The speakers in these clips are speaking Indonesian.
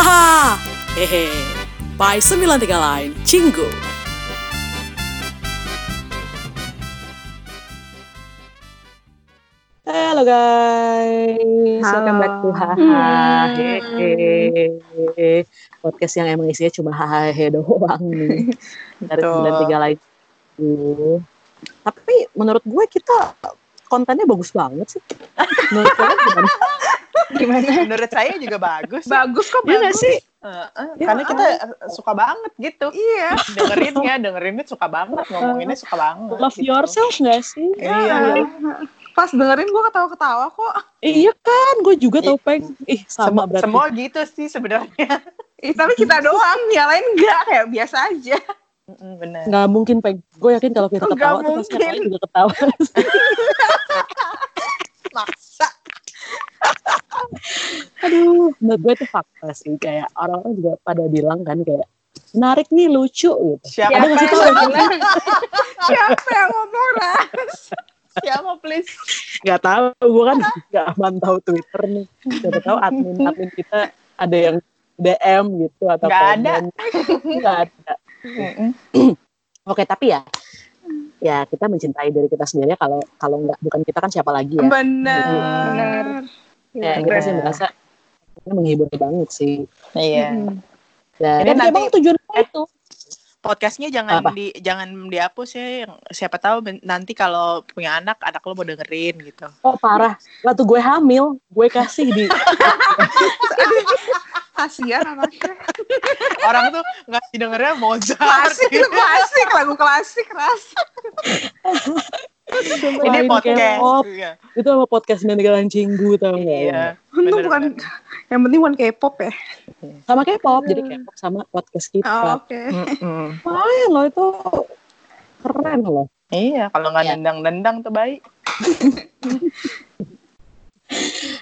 Haha, hehe. By 93 Line, Cinggu. Halo guys, welcome back to Haha, hehe. Podcast yang emang isinya cuma haha hehe doang nih. Dari Betul. 93 Line Cinggu. Tapi menurut gue kita kontennya bagus banget sih. Menurut kalian gimana? Gimana? Menurut saya juga bagus. Bagus kok Iya bagus. sih? Eh, eh, Ya, karena kita eh, suka banget gitu. Iya. Dengerinnya, dengerinnya suka banget, ngomonginnya suka banget. Love gitu. yourself gak sih? Iya. Pas dengerin gue ketawa-ketawa kok. Iya kan, gue juga tau peng. Ih sama berarti. semua gitu sih sebenarnya. Ih, tapi kita doang, yang lain enggak kayak biasa aja. Mm, Bener. Nggak mungkin peng. Gue yakin kalau kita ketawa pasti yang lain juga ketawa. Maksa. Aduh, menurut gue itu fakta sih. Kayak orang-orang juga pada bilang kan kayak menarik nih lucu gitu. Siapa, Ada yang bilang? Siapa yang ngomong Ras? Siapa please? Gak tahu, gue kan gak mantau Twitter nih. Siapa tahu admin-admin kita ada yang DM gitu atau Nggak ada. Nggak ada. Oke, tapi ya ya kita mencintai diri kita sendiri kalau kalau nggak bukan kita kan siapa lagi ya. Bener. Ya, kita sih merasa ini menghibur banget sih. Iya. Dan, Ini dan nanti- emang tujuan kita itu. Podcastnya jangan Apa? di jangan dihapus ya. Yang- Siapa tahu nanti kalau punya anak, anak lo mau dengerin gitu. Oh parah, waktu gue hamil, gue kasih di Kasian anaknya. Orang tuh nggak didengarnya Mozart. Klasik, itu klasik, lagu klasik Ras. Ini podcast. K-pop. Iya. itu sama podcast Mendegalan Cinggu tau nggak? Iya. Untung bener, bukan, yang penting bukan K-pop ya. Sama K-pop, jadi K-pop sama podcast Oh, kita. Oke. Mm-mm. Lumayan loh itu keren loh. Iya, kalau nggak Iya. dendang-dendang tuh baik.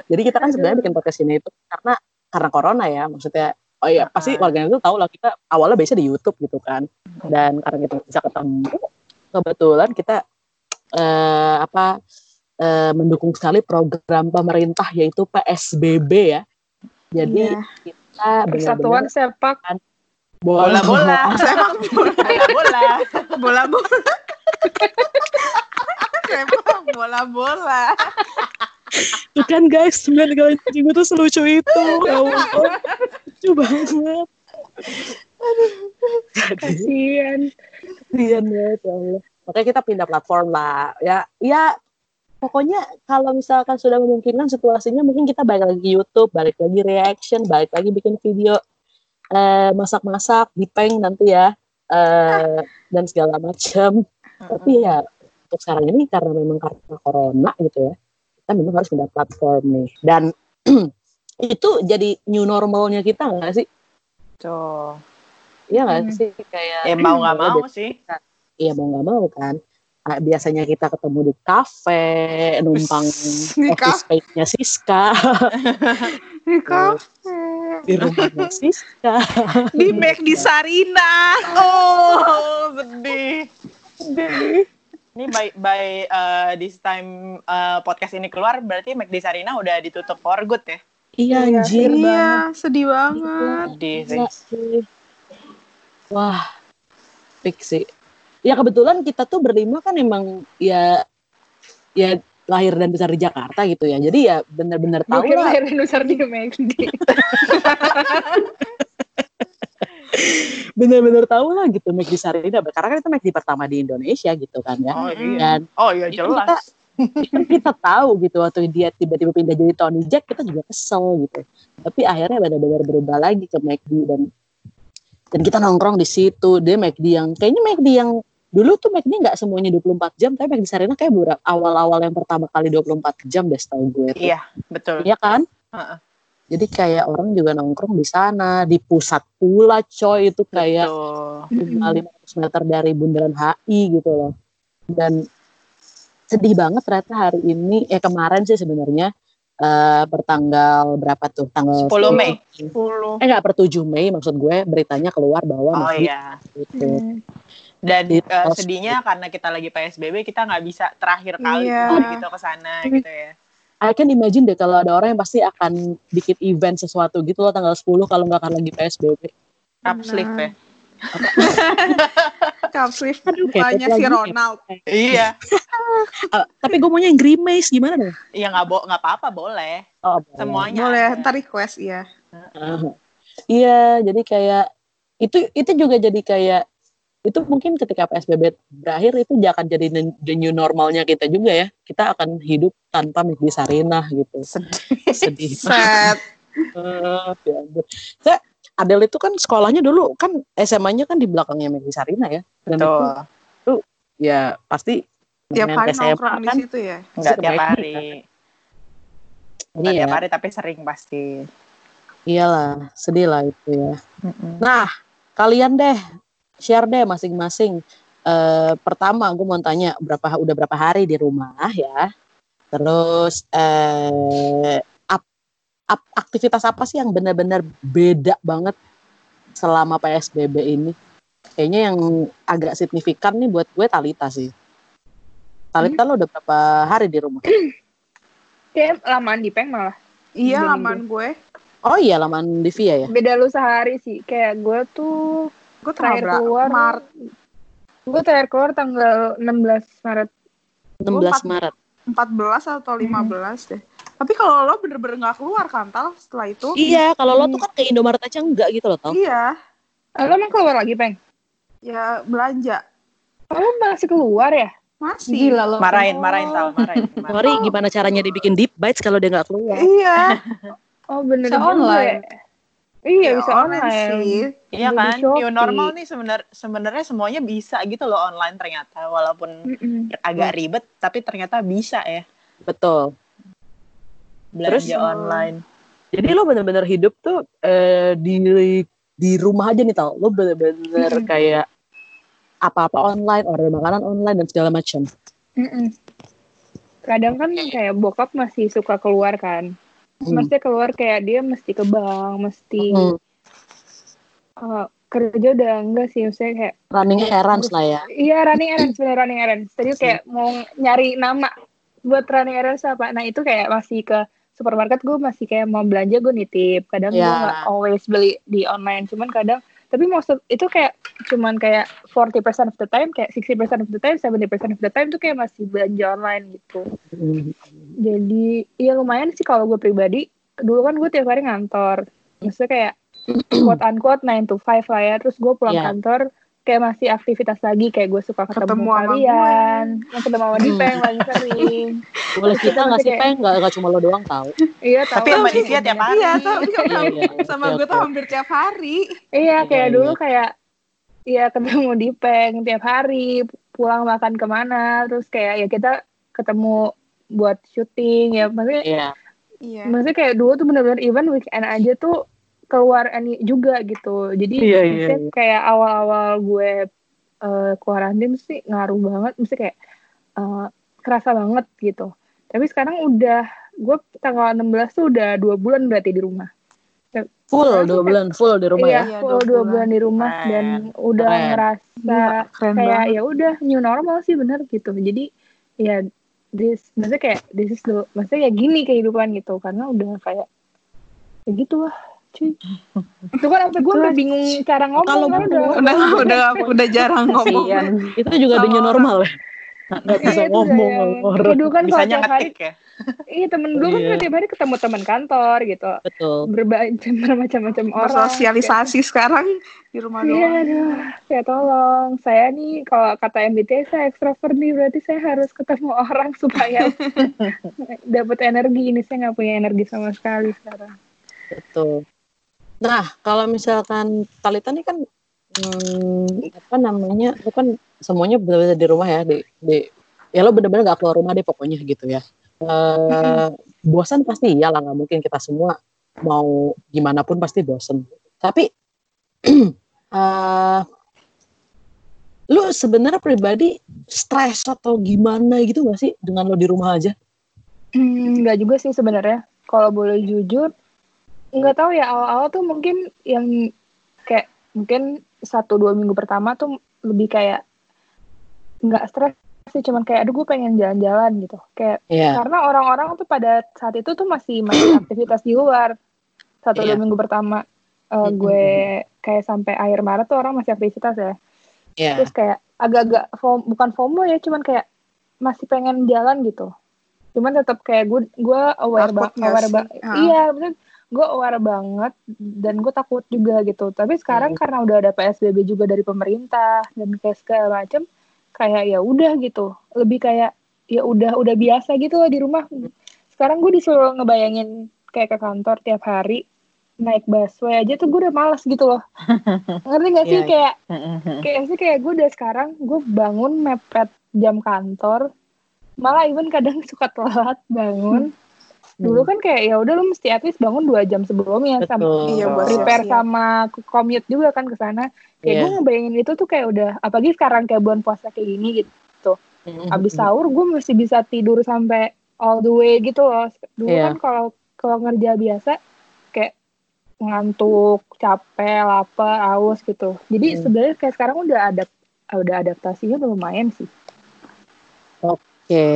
Jadi kita kan sebenarnya bikin podcast ini itu karena karena corona ya, maksudnya. Oh iya, pasti warga itu tahu lah kita awalnya biasa di YouTube gitu kan. Dan karena kita bisa ketemu, kebetulan kita eh, apa eh, mendukung sekali program pemerintah yaitu PSBB ya. Jadi Iya. kita Persatuan benar-benar sepak Bola-bola. sepak bola. Bola-bola. Bola-bola. Sepak bola-bola. Tuh kan guys, sembilan kali cinggu tuh selucu itu. Ya Allah. Lucu banget. Jadi, Kasian. kasihan banget ya Allah. Makanya kita pindah platform lah. Ya, ya pokoknya kalau misalkan sudah memungkinkan situasinya mungkin kita balik lagi YouTube, balik lagi reaction, balik lagi bikin video eh, masak-masak di peng nanti ya. eh, dan segala macam. Tapi ya untuk sekarang ini karena memang karena corona gitu ya, kita memang harus pindah platform nih. Dan itu jadi new normalnya kita nggak sih? Tuh. Iya nggak Hmm. sih? Kayak Ya mau nggak mau sih. Iya mau nggak mau kan. Ah, biasanya kita ketemu di kafe, numpang Di office space-nya Siska, Di kafe. di rumahnya Siska. Di Mac di Sarina. Oh, sedih. Ini by by uh, this time uh, podcast ini keluar berarti McD Sarina udah ditutup for good ya. Iya anjir banget. Iya, sedih banget. Sedih sih. Gila sih. Wah, fix sih. Ya kebetulan kita tuh berlima kan emang ya ya lahir dan besar di Jakarta gitu ya. Jadi ya benar-benar tahu lah. lahir dan besar di McD. Benar-benar tahu lah gitu McD Sarina. Karena kan itu McD pertama di Indonesia gitu kan ya. Oh iya. Dan Oh iya jelas. kan kita tahu gitu waktu dia tiba-tiba pindah jadi Tony Jack kita juga kesel gitu. Tapi akhirnya benar-benar berubah lagi ke McD dan dan kita nongkrong di situ. Dia McD yang kayaknya McD yang dulu tuh McD nggak semuanya 24 jam, tapi McD Sarina kayak awal-awal yang pertama kali 24 jam deh setahu gue. tuh. Iya, betul. Iya kan? Jadi kayak orang juga nongkrong di sana, di pusat pula coy itu kayak Betul. cuma 500 meter dari bundaran HI gitu loh. Dan sedih banget ternyata hari ini, eh kemarin sih sebenarnya eh pertanggal berapa tuh? Tanggal 10 Mei. 10. Eh nggak per 7 Mei maksud gue beritanya keluar bahwa Oh iya. gitu. Dan Di eh, pos- sedihnya karena kita lagi PSBB kita nggak bisa terakhir kali Iya. keluar gitu ke sana gitu ya. I can imagine deh kalau ada orang yang pasti akan bikin event sesuatu gitu loh tanggal 10 kalau nggak akan lagi PSBB. Cup sleeve ya. Cup sleeve kepet si lagi. Ronald. Iya. Eh, tapi gue maunya yang grimace gimana dong? Iya nggak bo nggak apa-apa boleh. Oh, boleh. Semuanya. Boleh, ada. ntar request ya. Ah. Iya, jadi kayak itu itu juga jadi kayak itu mungkin ketika PSBB berakhir itu akan jadi the- new normalnya kita juga ya. Kita akan hidup tanpa Magdi Sarinah gitu. Sedih. Eh, ya. Saya Adele itu kan sekolahnya dulu kan SMA-nya kan di belakangnya Magdi Sarinah ya. Dan Betul. itu ya pasti Tiap hari SMA nongkrong di kan situ ya. Nggak Pasti tiap hari. Nggak Iya. tiap hari tapi sering pasti. iyalah sedih lah itu ya. Nah, kalian deh share deh masing-masing. Eh, pertama, gue mau tanya berapa udah berapa hari di rumah ya. Terus eh, ap- ap- aktivitas apa sih yang benar-benar beda banget selama PSBB ini? Kayaknya yang agak signifikan nih buat gue Talita sih. Talita lo udah berapa hari di rumah? Kayak lamaan di peng malah. Iya, Dua laman gue. Oh iya, laman di Via ya. Beda lu sehari sih. Kayak gue tuh Gue terakhir keluar. Maret. Gue terakhir keluar tanggal 16 Maret. 16 empat- Maret. 14 atau 15 deh. Tapi kalau lo bener-bener gak keluar kan, Tal, setelah itu? Iya, kalau lo tuh kan ke Indomaret aja enggak gitu loh, tau. Iya, Ah, Lo emang keluar lagi, Peng? ya belanja. Oh, lo masih keluar ya? Masih. Gila lo. Marahin, Oh. marahin Tal, marahin. Marahin. Sorry, gimana caranya dibikin deep bites kalau dia nggak keluar? Iya. Oh, bener Bisa juga online. Ya. Iya, Ya, bisa online. sih. Iya kan, new normal nih sebenar sebenarnya semuanya bisa gitu loh online ternyata walaupun Mm-mm. agak ribet tapi ternyata bisa ya Betul. belanja Terus, online. Jadi lo bener-bener hidup tuh eh, di di rumah aja nih tau. Lo bener-bener Mm-mm. kayak apa-apa online, order makanan online dan segala macam. Mm-mm. Kadang kan kayak bokap masih suka keluar kan. Hmm. Maksudnya keluar kayak dia mesti ke bank, mesti Hmm. eh, kerja udah enggak sih. Maksudnya kayak Running errands lah ya. Iya running errands bener running errands. Tadi kayak mau nyari nama buat running errands apa. Nah itu kayak masih ke supermarket gue masih kayak mau belanja gue nitip. Kadang gue Ya. nggak always beli di online. Cuman kadang tapi of, itu kayak cuman kayak 40% of the time kayak 60% of the time 70% of the time tuh kayak masih belanja online gitu. Jadi ya lumayan sih kalau gue pribadi. Dulu kan gue tiap hari ngantor. Maksudnya kayak quote unquote 9 to 5 lah ya. Terus gue pulang Iya. kantor kayak masih aktivitas lagi kayak gue suka ketemu, Ketemu sama kalian, yang ketemu sama Hmm. Dipeng paling sering. Boleh kita nggak sih, Peng? Nggak nggak cuma lo doang tau. iya tahu. Tapi sama Divya tiap hari. Iya, tapi Iya, iya, iya. sama Oke, gue tuh hampir tiap hari. Iya kayak dulu kayak Iya ketemu Dipeng tiap hari pulang makan ke mana terus kayak ya kita ketemu buat syuting ya maksudnya Iya. Iya. maksudnya kayak dulu tuh bener-bener even weekend aja tuh keluar any juga gitu jadi Iya, iya, maksudnya iya. kayak awal-awal gue uh, kuarantin sih ngaruh banget mesti kayak eh, kerasa banget gitu tapi sekarang udah gue tanggal 16 tuh udah dua bulan berarti di rumah Full dua bulan, full di rumah iya, ya. Iya, full dua dua bulan. di rumah Keren. dan udah Keren. ngerasa Gila, keren kayak ya udah new normal sih bener gitu jadi ya this maksudnya kayak this is the maksudnya ya gini kehidupan gitu karena udah kayak ya gitu lah cuy itu kan sampai gue sampai bingung cara ngomong Kalau kan udah Udah, udah, udah jarang ngomong. Kasian. Itu juga Sama normal ya. Nggak- bisa Iya, itu ngomong orang. dulu kan Bisanya tiap hari ya. iya temen dulu kan Iya. tiap hari ketemu teman kantor gitu Betul. berbagai bermacam-macam orang Bersosialisasi sekarang di rumah Iya, doang. aduh, ya tolong. Saya nih kalau kata MBTI saya ekstrovert nih, berarti saya harus ketemu orang supaya dapat energi. Ini saya nggak punya energi sama sekali sekarang. Betul. Nah, kalau misalkan Talita nih kan hmm, apa namanya? Itu kan semuanya benar-benar di rumah ya, di, di ya lo benar-benar gak keluar rumah deh pokoknya gitu ya. Eh, bosan pasti iyalah nggak mungkin kita semua mau gimana pun pasti bosan. Tapi eh lu sebenarnya pribadi stres atau gimana gitu gak sih dengan lo di rumah aja? Hmm, nggak juga sih sebenarnya. Kalau boleh jujur, nggak tahu ya awal-awal tuh mungkin yang kayak mungkin satu dua minggu pertama tuh lebih kayak nggak stres sih cuman kayak aduh gue pengen jalan-jalan gitu kayak Iya. karena orang-orang tuh pada saat itu tuh masih masih aktivitas di luar satu Iya. dua minggu pertama Mm-mm. gue kayak sampai akhir Maret tuh orang masih aktivitas ya Iya. terus kayak agak-agak bukan FOMO ya cuman kayak masih pengen jalan gitu cuman tetap kayak gue gue aware banget nggak aware sih? ba- Ah. iya bener gue aware banget dan gue takut juga gitu tapi sekarang Hmm. karena udah ada psbb juga dari pemerintah dan kayak segala macem kayak ya udah gitu lebih kayak ya udah udah biasa gitu lah di rumah sekarang gue disuruh ngebayangin kayak ke kantor tiap hari naik busway aja tuh gue udah males gitu loh ngerti gak sih Iya, iya. kayak Mm-mm. kayak sih kayak gue udah sekarang gue bangun mepet jam kantor malah even kadang suka telat bangun dulu kan kayak ya udah lu mesti at least bangun dua jam sebelumnya sama Betul. Iya, buat prepare siap-siap. sama commute juga kan ke sana kayak Iya. gue ngebayangin itu tuh kayak udah apalagi sekarang kayak bulan puasa kayak gini gitu Mm-mm. abis sahur gue masih bisa tidur sampai all the way gitu loh dulu Iya. kan kalau kalau ngerja biasa kayak ngantuk capek lapar aus gitu jadi Hmm. sebenarnya kayak sekarang udah ada udah adaptasinya udah lumayan sih Oke.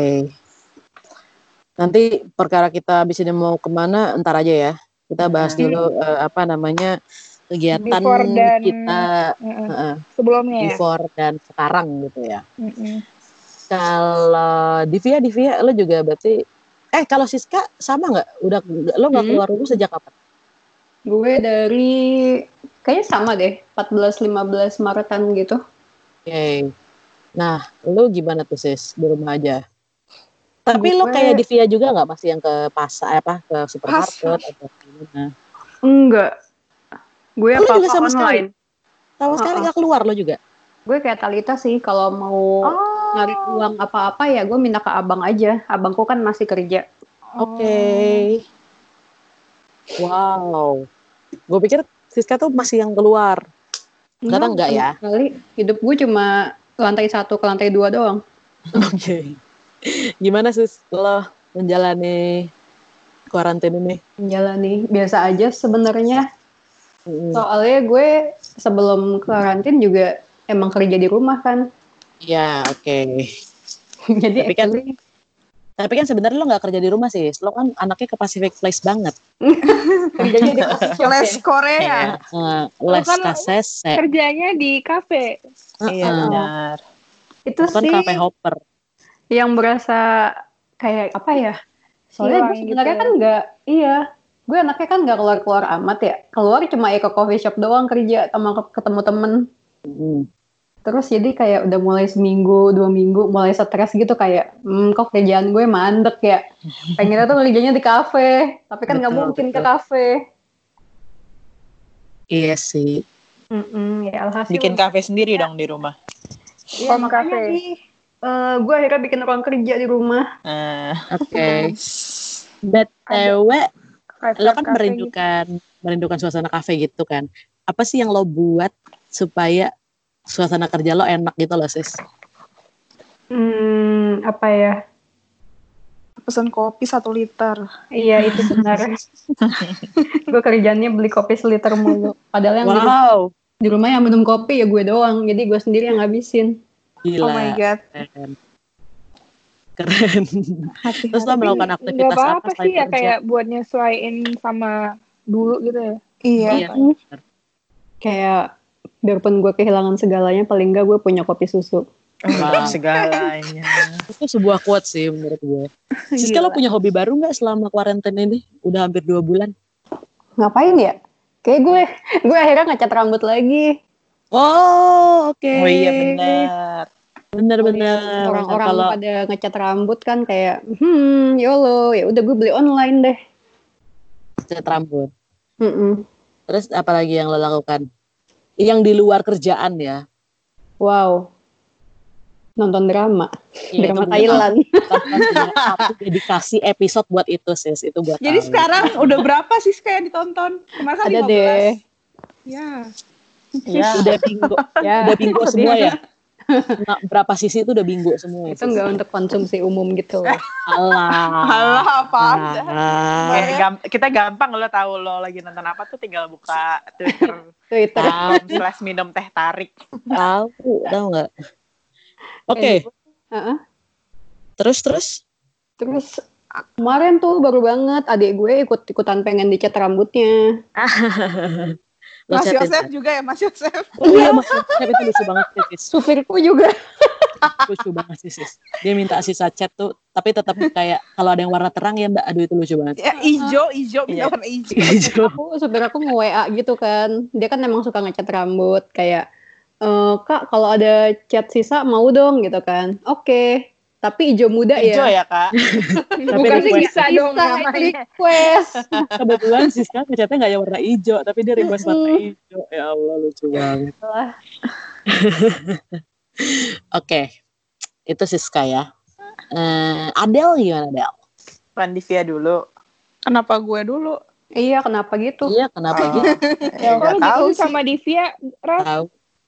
Nanti perkara kita habis ini mau ke mana, entar aja ya. Kita bahas Hmm. dulu eh, apa namanya kegiatan Before dan- kita Heeh. heeh, sebelumnya ya before dan sekarang gitu ya. Mm-mm. Kalau Divya, Divya, lo juga berarti eh kalau Siska sama nggak? Udah lo nggak Hmm. keluar rumah sejak kapan? Gue dari kayaknya sama deh, 14-15 Maretan gitu. Oke. Nah, lo gimana tuh sis di rumah aja? Tapi lo kayak Divya juga nggak masih yang ke pasar apa ke supermarket atau gimana? Enggak. Gue Oh, lu juga sama sekali? online. Sama sekali nggak keluar lo juga? Gue kayak Talita sih kalau mau Oh. nyari uang apa-apa ya gue minta ke abang aja. Abangku kan masih kerja. Oke. Wow. Gue pikir Siska tuh masih yang keluar. Ternyata enggak ya? sama Sekali. Hidup gue cuma lantai satu ke lantai dua doang. Oke. Gimana sis lo menjalani karantina ini? Menjalani biasa aja sebenarnya. Mm, Soalnya gue sebelum karantin juga emang kerja di rumah kan. Ya oke. Jadi Tapi kan- actually Tapi kan sebenarnya lo nggak kerja di rumah sih. Lo kan anaknya ke Pacific Place banget. kerjanya di shop Les ya. Korea. Uh, les kan kasese. kerjanya di kafe Iya Uh-uh. benar. Itu Bukan sih kafe hopper. Yang berasa kayak apa ya? Soalnya gue sebenarnya gitu kan nggak, iya, gue anaknya kan nggak keluar keluar amat ya. Keluar cuma ya ke coffee shop doang kerja sama ke- ketemu temen. Mm. Terus jadi kayak udah mulai seminggu, dua minggu, mulai stres gitu kayak, hmm, kok kerjaan gue mandek ya. Pengennya tuh kerjanya di kafe, tapi kan nggak Betul, mungkin ke betul. kafe. Iya sih. Mm-mm, ya alhasil. Bikin kafe sendiri dong di rumah. Iya, makanya cafe. sih, eh, gue akhirnya bikin ruang kerja di rumah. Eh, Oke. BTW, kafe lo kan merindukan merindukan suasana kafe gitu kan. Apa sih yang lo buat supaya suasana kerja lo enak gitu loh sis? Hmm, apa ya? Pesan kopi satu liter. Iya itu benar. gue kerjanya beli kopi seliter mulu. Padahal yang di, Wow, di rumah yang minum kopi ya gue doang. Jadi gue sendiri yang ngabisin. Gila. Oh my god. Keren. Keren. Hati Terus lo melakukan aktivitas apa-apa apa sih ya kerja? kayak buat nyesuaiin sama dulu gitu ya Iya. Iya. Kayak biarpun gue kehilangan segalanya, paling enggak gue punya kopi susu. Wow. segalanya. Itu sebuah quote sih menurut gue. Siska lo punya hobi baru nggak selama karantina ini? Udah hampir dua bulan. Ngapain ya? Kayak gue, gue akhirnya ngecat rambut lagi. Oh, oke. Oh iya benar. Bener-bener. Orang-orang Kalau pada ngecat rambut kan kayak, hmm, yolo, ya udah gue beli online deh. cat rambut. Mm-mm. Terus apalagi yang lo lakukan? Yang di luar kerjaan ya. Wow, nonton drama, Ya, drama Thailand. Satu dedikasi episode buat itu sis. Itu buat Jadi tahu. sekarang udah berapa sih kayak ditonton? Kemarin kan Ada 15. deh. Ya. Ya. udah bingo, Ya, udah bingo semua ya. Nah, berapa sisi itu udah bingo semua. itu enggak untuk konsumsi umum gitu. Alah. Halah apa anda? Ah. Kayak gam- kita gampang lo tahu lo lagi nonton apa tuh tinggal buka Twitter Twitter. Tahu, slash minum teh tarik. tahu, tahu nggak? Oke, Heeh. Terus terus? Terus kemarin tuh baru banget adik gue ikut-ikutan pengen dicat rambutnya. Mas Yosef juga ya Mas Yosef. Iya, Mas Yosef itu lucu banget sih, sis. Supirku juga. Lucu banget sih, sis. Dia minta sisa chat tuh, tapi tetap kayak kalau ada yang warna terang ya mbak, aduh itu lucu banget. Ya ijo, ijo, Iya. warna ijo. Hijau. Aku supir aku nge-WA gitu kan. Dia kan emang suka ngecat rambut kayak "Eh, Kak, kalau ada cat sisa mau dong gitu kan. Oke. Tapi hijau muda Hijau ya. ya kak. Bukan request. sisa dong Bisa namanya. request. Kebetulan Siska ngecatnya nggak yang warna hijau, tapi dia request warna hijau. Ya Allah lucu banget. Oke, itu Siska ya. Eh, Adele gimana Adele? Pandivia dulu. Kenapa gue dulu? Iya, kenapa gitu? Iya, kenapa Oh. gitu? Ya, Kalau gitu sih. sama Divya, Raf, Tahu.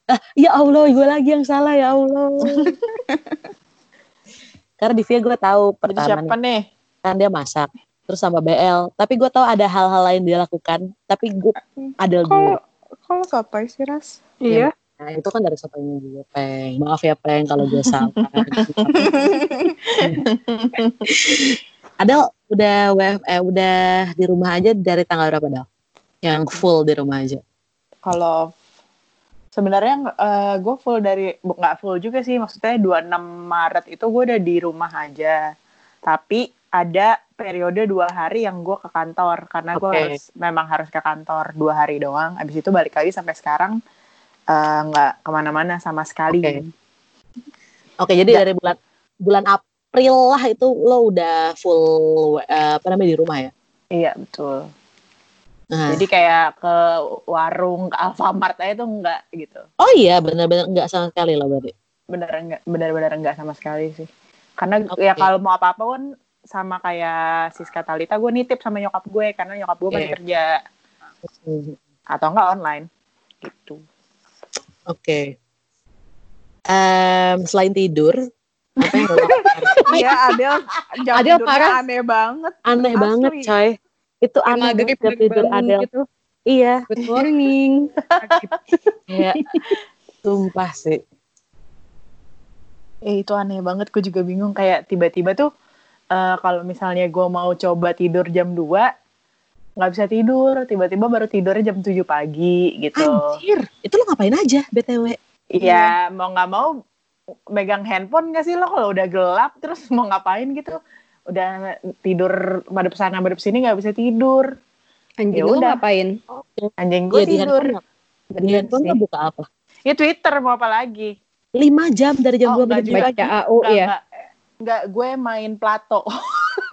Ah, ya Allah, gue lagi yang salah ya Allah. Karena di Via gue tahu Jadi pertama siapa nih, kan dia masak, terus sama BL. Tapi gue tahu ada hal-hal lain dia lakukan. Tapi gue Adele dulu. Kalau kalau sotoy sih Ras. Iya. Nah, itu kan dari siapanya juga, Peng. Maaf ya, Peng, kalau gue salah. Adel udah WF, eh, udah di rumah aja dari tanggal berapa, Del? Yang full di rumah aja. Kalau sebenarnya eh, gue full dari nggak full juga sih maksudnya 26 Maret itu gue udah di rumah aja tapi ada periode dua hari yang gue ke kantor karena gue Oke. harus memang harus ke kantor dua hari doang abis itu balik lagi sampai sekarang eh, nggak ke mana-mana sama sekali Oke. Oke, jadi Nggak. dari bulan bulan April lah itu lo udah full eh, apa namanya di rumah ya? iya betul Nah. jadi kayak ke warung ke Alfamart aja tuh enggak gitu Oh iya, benar-benar nggak sama sekali lo berarti. bener enggak benar-benar enggak sama sekali sih karena Oke. ya kalau mau apa-apa pun sama kayak Siska Talita gue nitip sama nyokap gue karena nyokap gue masih Oke. kerja Hmm, atau enggak online gitu Oke. Em, selain tidur, apa yang lo lakukan? Iya, Adel jam Adel parah. aneh banget. aneh Asli. banget, coy. Itu aneh banget jam tidur Adel. gitu. Iya, Good morning. kayak sumpah sih. eh itu aneh banget gue juga bingung kayak tiba-tiba tuh eh, kalau misalnya gue mau coba tidur jam 2 nggak bisa tidur tiba-tiba baru tidurnya jam 7 pagi gitu Anjir, itu lo ngapain aja, BTW? Iya, mau nggak mau megang handphone nggak sih lo kalau udah gelap terus mau ngapain gitu? Udah tidur madep sana madep sini nggak bisa tidur. Anjing Ya lu udah. ngapain? Anjing gue Iya, di tidur. di handphone lo buka apa? Ya Twitter mau apa lagi? 5 jam dari jam Oh, 2 sampai nggak jam juga. Baca AU Nggak, ya. nggak, nggak, gue main Plato.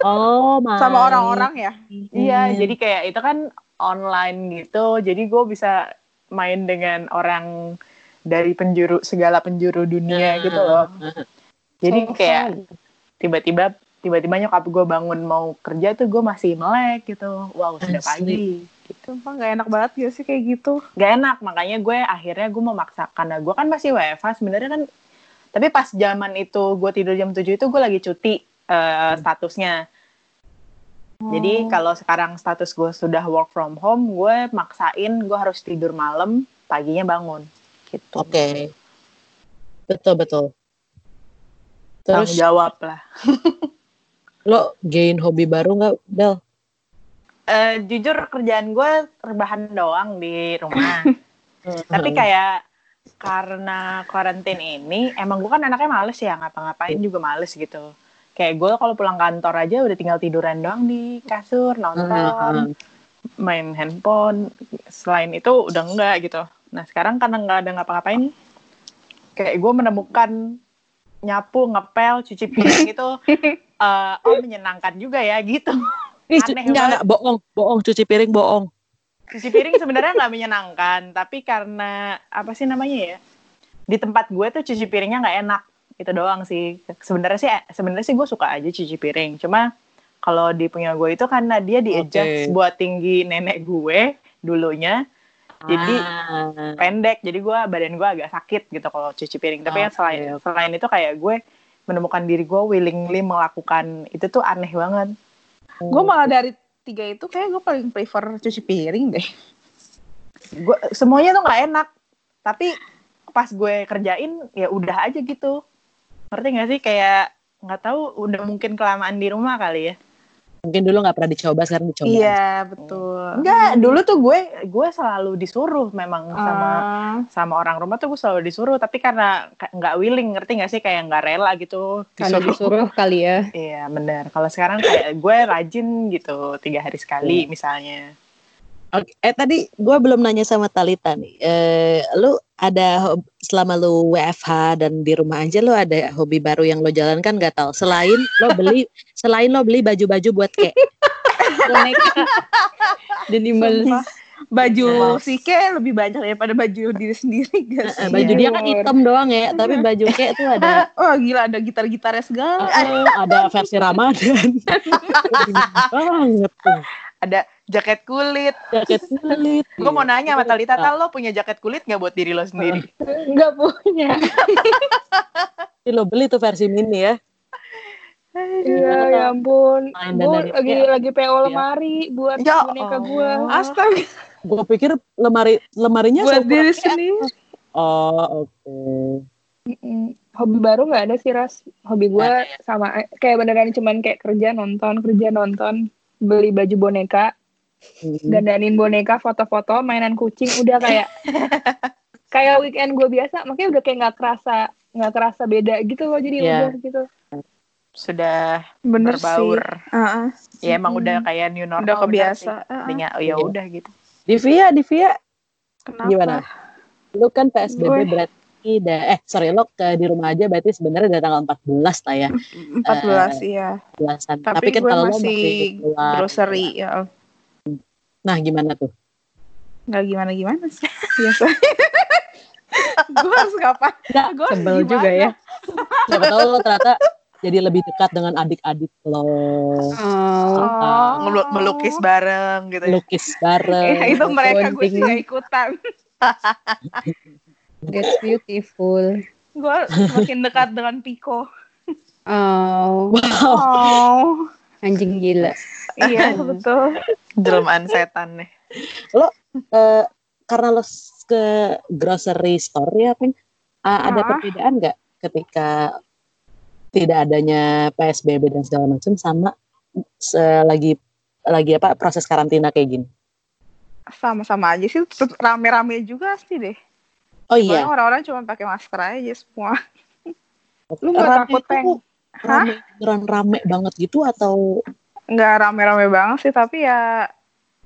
Oh, main. Sama orang-orang ya. Iya, Hmm. jadi kayak itu kan online gitu. Jadi gue bisa main dengan orang dari penjuru segala penjuru dunia gitu loh. Jadi kayak tiba-tiba tiba-tiba nyokap gue bangun mau kerja tuh gue masih melek gitu. Wow, sudah Asli. pagi. Gitu. Sumpah gak enak banget gak sih kayak gitu. Gak enak, makanya gue akhirnya gue memaksa karena gue kan masih WFH sebenarnya kan. Tapi pas zaman itu gue tidur jam 7 itu gue lagi cuti eh, statusnya. Jadi kalau sekarang status gue sudah work from home, gue maksain gue harus tidur malam, paginya bangun. Gitu. Oke. Betul, betul. Tanggung Terus jawab lah. lo gain hobi baru nggak, Del? Eh, jujur kerjaan gue rebahan doang di rumah. Tapi kayak karena karantin ini, emang gue kan anaknya males ya, ngapa-ngapain juga males gitu. Kayak gue kalau pulang kantor aja udah tinggal tiduran doang di kasur, nonton, main handphone. Selain itu udah enggak gitu. Nah sekarang karena nggak ada ngapa-ngapain, kayak gue menemukan nyapu, ngepel, cuci piring itu, eh, oh menyenangkan juga ya gitu. Cu- Aneh enggak, enggak, bohong, bohong, cuci piring bohong. cuci piring sebenarnya nggak menyenangkan tapi karena apa sih namanya ya di tempat gue tuh cuci piringnya nggak enak itu doang sih sebenarnya sih sebenarnya sih gue suka aja cuci piring cuma kalau di punya gue itu karena dia di adjust Oke. buat tinggi nenek gue dulunya Jadi, Ah. pendek jadi gue badan gue agak sakit gitu kalau cuci piring tapi yang Oke, selain oke. selain itu kayak gue menemukan diri gue willingly melakukan itu tuh aneh banget. Gue malah dari tiga itu kayak gue paling prefer cuci piring deh. gue semuanya tuh nggak enak. Tapi pas gue kerjain ya udah aja gitu. Ngerti nggak sih? Kayak nggak tahu udah mungkin kelamaan di rumah kali ya Mungkin dulu nggak pernah dicoba, sekarang dicoba. Iya, betul. Enggak, dulu tuh gue gue selalu disuruh memang sama Ah, sama orang rumah tuh gue selalu disuruh tapi karena ka- nggak willing ngerti nggak sih kayak nggak rela gitu Karena disuruh kali ya. Iya benar. Kalau sekarang kayak gue rajin gitu tiga hari sekali misalnya. Oke, eh tadi gue belum nanya sama Talita nih. Eh, lu ada selama lu WFH dan di rumah aja lu ada hobi baru yang lo jalankan gak tau? Selain lo beli, selain lo beli baju-baju buat Boneka. Denimal. sumpah. Baju si Ke lebih banyak daripada baju diri sendiri gak sih? baju dia kan hitam doang ya, tapi baju kayak tuh ada Oh gila ada gitar-gitarnya segala. eh, ada versi Ramadan. banget tuh. Ada jaket kulit. Jaket kulit. Gue mau nanya sama Talita, Tal lo punya jaket kulit nggak buat diri lo sendiri? Nggak punya. Jadi lo beli tuh versi mini ya. Iya, ya ampun. Gue lagi ya. lagi PO lemari buat Ya boneka Allah. gue. Astaga, Gue pikir lemari lemarinya buat diri sendiri. Oh oke. Mm-mm. Hobi baru nggak ada sih Ras. Hobi gue sama kayak beneran cuman kayak kerja nonton, kerja nonton, beli baju boneka, Hmm. dandanin boneka, foto-foto, mainan kucing, udah kayak kayak weekend gue biasa. Makanya udah kayak nggak kerasa nggak kerasa beda gitu loh. Jadi Iya. udah gitu. Sudah Bener berbaur. sih. Heeh. Ya emang udah kayak new normal. Udah bener kebiasa. Jadinya, oh ya udah gitu. Divia, Divia, Kenapa? gimana? Lu kan PSBB Gue- berarti da, eh sorry lo ke di rumah aja berarti sebenarnya dari tanggal 14 lah ya, 14 iya. belasan. Tapi, Tapi, kan kalau masih masih keluar, grocery ya. Nah, gimana tuh? Nggak gimana-gimana sih. Biasa. gue harus ngapain? Nggak, Gue Sebel gimana? juga ya. Siapa tahu lo ternyata jadi lebih dekat dengan adik-adik lo, Oh. Oh. Melu- melukis bareng gitu ya. lukis bareng. Eh, itu mereka gue sih ikutan. That's beautiful. Gue makin dekat dengan Piko. Oh, Oh. anjing gila. iya betul. Jelmaan setan nih. Eh, karena lo ke grocery store ya, Peng, ah, ada Ah. perbedaan nggak ketika tidak adanya PSBB dan segala macam sama selagi lagi apa proses karantina kayak gini? Sama-sama aja sih. Rame-rame juga sih deh. Oh iya, orang-orang cuma pakai masker aja semua. Lu nggak Rame takut, itu Peng? Rame, beneran rame banget gitu atau Nggak rame-rame banget sih, tapi ya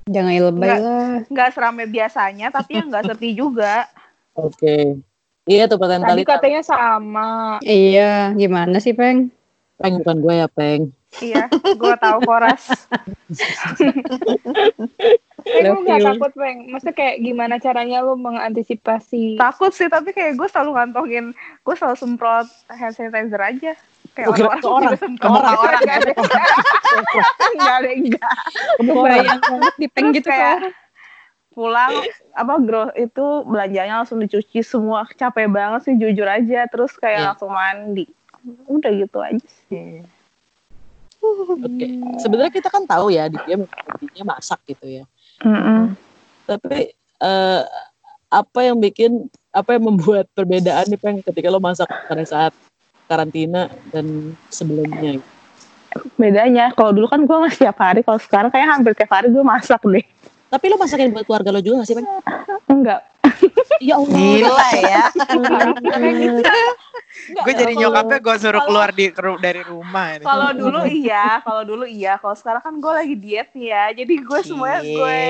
Jangan lebay lah. nggak serame biasanya, tapi ya nggak sepi juga. oke? Iya tuh pertanyaan Tadi tadi katanya sama. Iya, gimana sih, Peng? Peng bukan gue ya Peng. iya, gue tahu koras. Eh, lu you. takut, Peng? Maksudnya kayak gimana caranya lu mengantisipasi? Takut sih, tapi kayak gue selalu ngantongin, gue selalu semprot hand sanitizer aja. Kayak Oh, orang-orang ke orang. juga semprot. Ke orang-orang. Nggak ada. Nggak ada, enggak. Kebayang banget di Peng gitu kayak kan. pulang apa gro itu belanjanya langsung dicuci semua capek banget sih jujur aja terus kayak Iya. langsung mandi udah gitu aja sih Oke. Sebenarnya kita kan tahu ya dia hobinya masak gitu ya. Tapi eh, apa yang bikin apa yang membuat perbedaan nih Peng ketika lo masak pada saat karantina dan sebelumnya? bedanya kalau dulu kan gue nggak setiap hari kalau sekarang kayak hampir tiap hari gue masak deh Tapi lo masakin buat keluarga lo juga gak sih Peng? enggak Ya Allah. Gila ya. Gue jadi nyokapnya gue suruh keluar di, dari rumah. ini. kalau dulu iya kalau dulu iya kalau sekarang kan gue lagi diet nih ya jadi gue semuanya gue.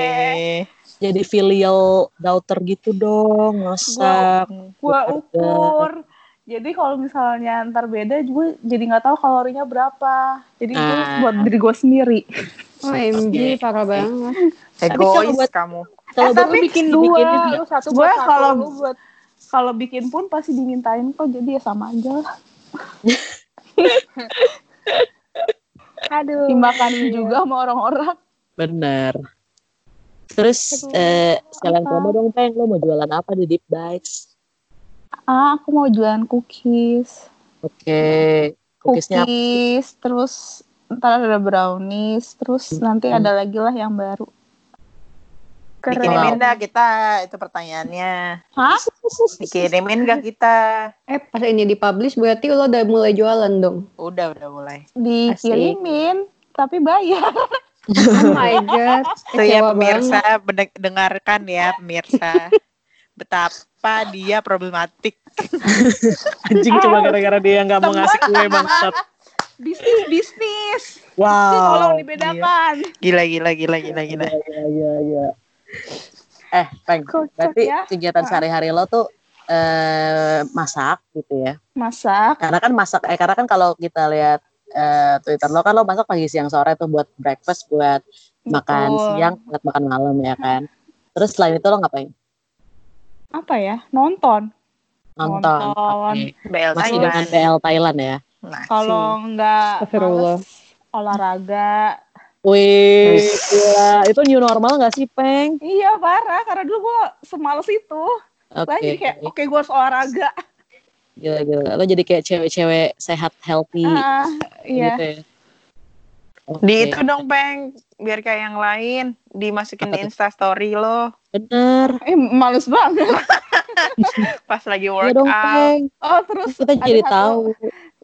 Jadi filial daughter gitu dong, masak. gue ukur jadi kalau misalnya ntar beda gue jadi nggak tahu kalorinya berapa jadi gue Ah. buat diri gue sendiri OMG, parah banget. Tapi kalau Egois buat- kamu. Kalau Eh, buat bikin dua. bikinin Lu satu Gue kalau- lu buat kalau bikin pun pasti dimintain kok jadi ya sama aja lah aduh. dimakanin juga sama orang-orang Bener. Terus eh, sekalian promo dong Peng, lo mau jualan apa di Deep Bites? ah aku mau jualan cookies Oke, cookiesnya apa? cookies terus ntar ada brownies terus nanti ada lagi lah yang baru Keren. Dikirimin dah kita itu pertanyaannya. Hah? Dikirimin gak kita? Eh pas ini dipublish berarti lo udah mulai jualan dong. Udah udah mulai. Dikirimin, tapi bayar. Oh my god. Tuh ya pemirsa dengarkan ya pemirsa. Betapa dia problematik. Anjing cuma gara-gara dia nggak mau ngasih kue bangsat. Bisnis, bisnis. Wow. Tolong dibedakan. Gila gila gila gila gila. Iya, iya, iya. Eh, Peng, Kocak berarti ya. kegiatan sehari-hari lo tuh eh masak gitu ya. Masak. Karena kan masak eh karena kan kalau kita lihat eh, Twitter lo kan lo masak pagi siang sore tuh buat breakfast, buat makan Betul. siang, buat makan malam ya kan. Terus selain itu lo ngapain? Apa ya? Nonton. Nonton. Nonton. BL Masih Thailand. dengan BL Thailand ya. Kalau nggak olahraga. Wih, gila. Itu new normal gak sih, Peng? Iya parah, karena dulu gue semales itu. Jadi kayak, oke gue harus olahraga. Gila, gila. Lo jadi kayak cewek-cewek sehat, healthy Ah, iya. gitu ya. Oke. Di itu dong peng, biar kayak yang lain dimasukin Apa di tuh? Insta Story lo Bener. Eh, males banget. pas lagi Iya dong, workout. Peng. Oh, terus Kita jadi satu- tahu.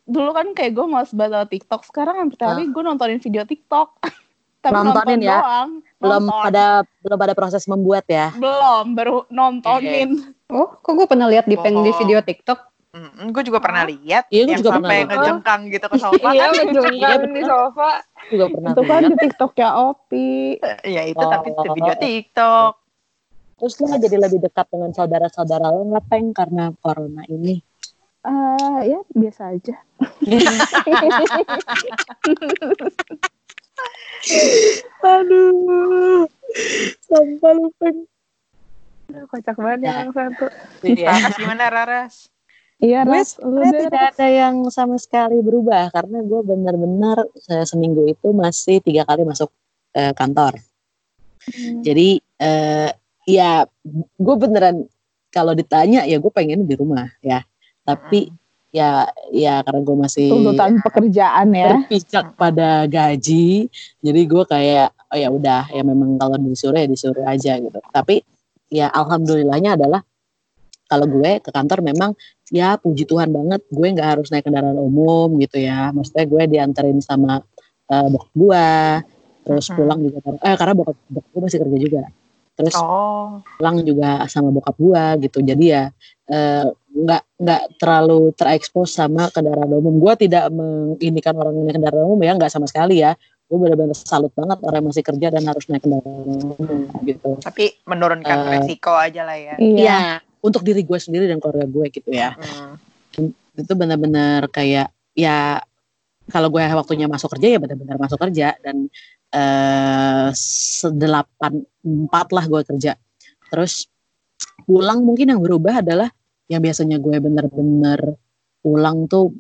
Dulu kan kayak gue males banget TikTok. Sekarang hampir tiap hari gue nontonin video TikTok. Tapi Nontonin nonton ya? doang. Belum Nonton. pada belum pada proses membuat ya. Belum, baru nontonin. Oh, kok gue pernah lihat di peng di Bohong. video TikTok. Mm, gue juga pernah lihat Iya, gue yang juga pernah sampai ngejengkang gitu ke sofa Iya, kan. Iya, ngejengkang di bener. sofa. Juga pernah Itu kan di TikToknya Opi. ya itu tapi itu Oh. video TikTok. Terus lo jadi lebih dekat dengan saudara-saudara lo nggak Peng karena corona ini? Eh, ya biasa aja. Aduh. Sampah lu Peng. Aduh, Kocak banget Ya. yang satu. Iya. Raras gimana Raras? Iya, Gue Ras. Lu deh, tidak ada yang sama sekali berubah karena gue benar-benar eh, seminggu itu masih tiga kali masuk eh, kantor. Hmm. Jadi eh, ya gue beneran kalau ditanya ya gue pengen di rumah ya. Tapi ya ya karena gue masih tuntutan pekerjaan ya. berpijak pada gaji, jadi gue kayak oh ya udah ya memang kalau disuruh ya disuruh aja gitu. Tapi ya alhamdulillahnya adalah kalau gue ke kantor memang ya puji Tuhan banget gue nggak harus naik kendaraan umum gitu ya. Maksudnya gue dianterin sama eh, bokap gue, terus Mhm. pulang juga eh karena bokap, bokap gue masih kerja juga. Terus Oh, pulang juga sama bokap gua gitu jadi ya eh, nggak nggak terlalu terekspos sama kendaraan umum gua tidak menginikan orang yang naik kendaraan umum ya nggak sama sekali ya gue benar-benar salut banget orang yang masih kerja dan harus naik kendaraan umum gitu tapi menurunkan Eh. resiko aja lah ya. Iya. Iya untuk diri gue sendiri dan keluarga gue gitu ya Hmm. itu benar-benar kayak ya kalau gue waktunya masuk kerja ya benar-benar masuk kerja dan eh sedelapan empat lah gue kerja terus pulang mungkin yang berubah adalah yang biasanya gue benar-benar pulang tuh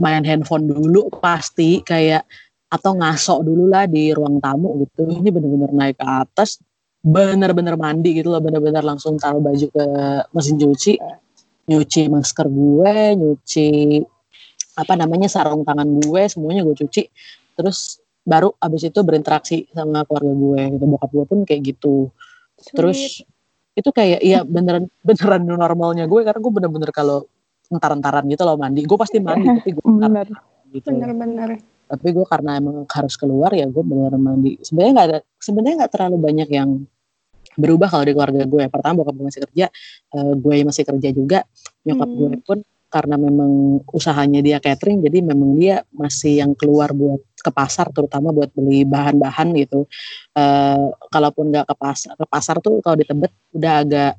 main handphone dulu pasti kayak atau ngasok dulu lah di ruang tamu gitu ini benar-benar naik ke atas benar-benar mandi gitu loh benar-benar langsung taruh baju ke mesin cuci nyuci masker gue, nyuci apa namanya sarung tangan gue, semuanya gue cuci. Terus baru abis itu berinteraksi sama keluarga gue gitu. Bokap gue pun kayak gitu. Terus itu kayak iya beneran beneran normalnya gue karena gue bener-bener kalau entar-entaran gitu loh mandi. Gue pasti mandi tapi gue Bener. gitu. Bener-bener. Tapi gue karena emang harus keluar ya gue beneran mandi. Sebenarnya nggak ada sebenarnya nggak terlalu banyak yang berubah kalau di keluarga gue. Pertama bokap gue masih kerja, eh, gue masih kerja juga. Nyokap Hmm. gue pun karena memang usahanya dia catering, jadi memang dia masih yang keluar buat ke pasar, terutama buat beli bahan-bahan gitu. Eh, kalaupun nggak ke pasar, ke pasar tuh kalau di Tebet udah agak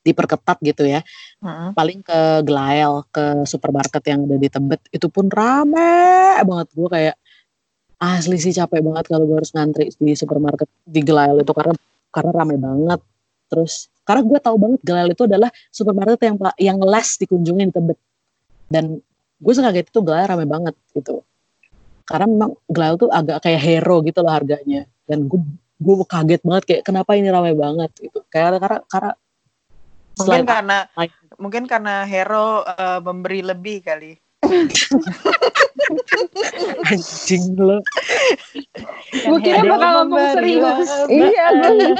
diperketat gitu ya. Hmm. Paling ke Glael, ke supermarket yang ada di Tebet itu pun rame banget. Gue kayak asli sih capek banget kalau gue harus ngantri di supermarket di Glael itu karena karena rame banget. Terus karena gue tahu banget Glael itu adalah supermarket yang yang less dikunjungi di Tebet. Dan gue sekaget itu Glael rame banget gitu. Karena memang Glael tuh agak kayak hero gitu loh harganya. Dan gue gue kaget banget kayak kenapa ini rame banget gitu. Kayak karena karena Mungkin karena mungkin karena hero eh, memberi lebih kali. Anjing lo. Gue kira bakal ngomong serius. Iya, gue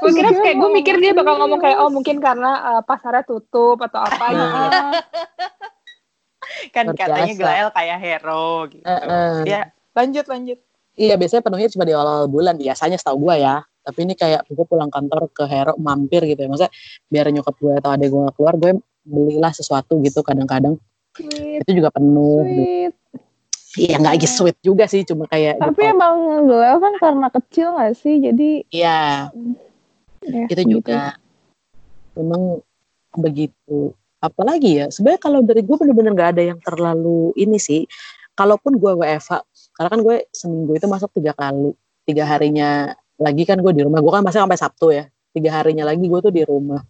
Gue kira kayak gue mikir dia bakal ngomong kayak oh mungkin karena uh, pasarnya tutup atau apa gitu. Kan Luar katanya. Glael kayak hero gitu. Heeh. Ya, lanjut lanjut. Iya biasanya penuhnya cuma di awal bulan biasanya setahu gue ya. Tapi ini kayak gue pulang kantor ke Hero mampir gitu ya. Maksudnya biar nyokap gue atau adek gue keluar gue belilah sesuatu gitu kadang-kadang Sweet, itu juga penuh. sweet. Iya nggak lagi sweet juga sih cuma kayak Tapi gitu. emang Glel kan karena kecil gak sih? Jadi Iya ya, itu gitu. juga memang begitu. Apalagi ya sebenarnya kalau dari gue bener-bener nggak ada yang terlalu ini sih. Kalaupun gue WFH karena kan gue seminggu itu masuk tiga kali tiga harinya lagi kan gue di rumah gue kan masih sampai Sabtu ya tiga harinya lagi gue tuh di rumah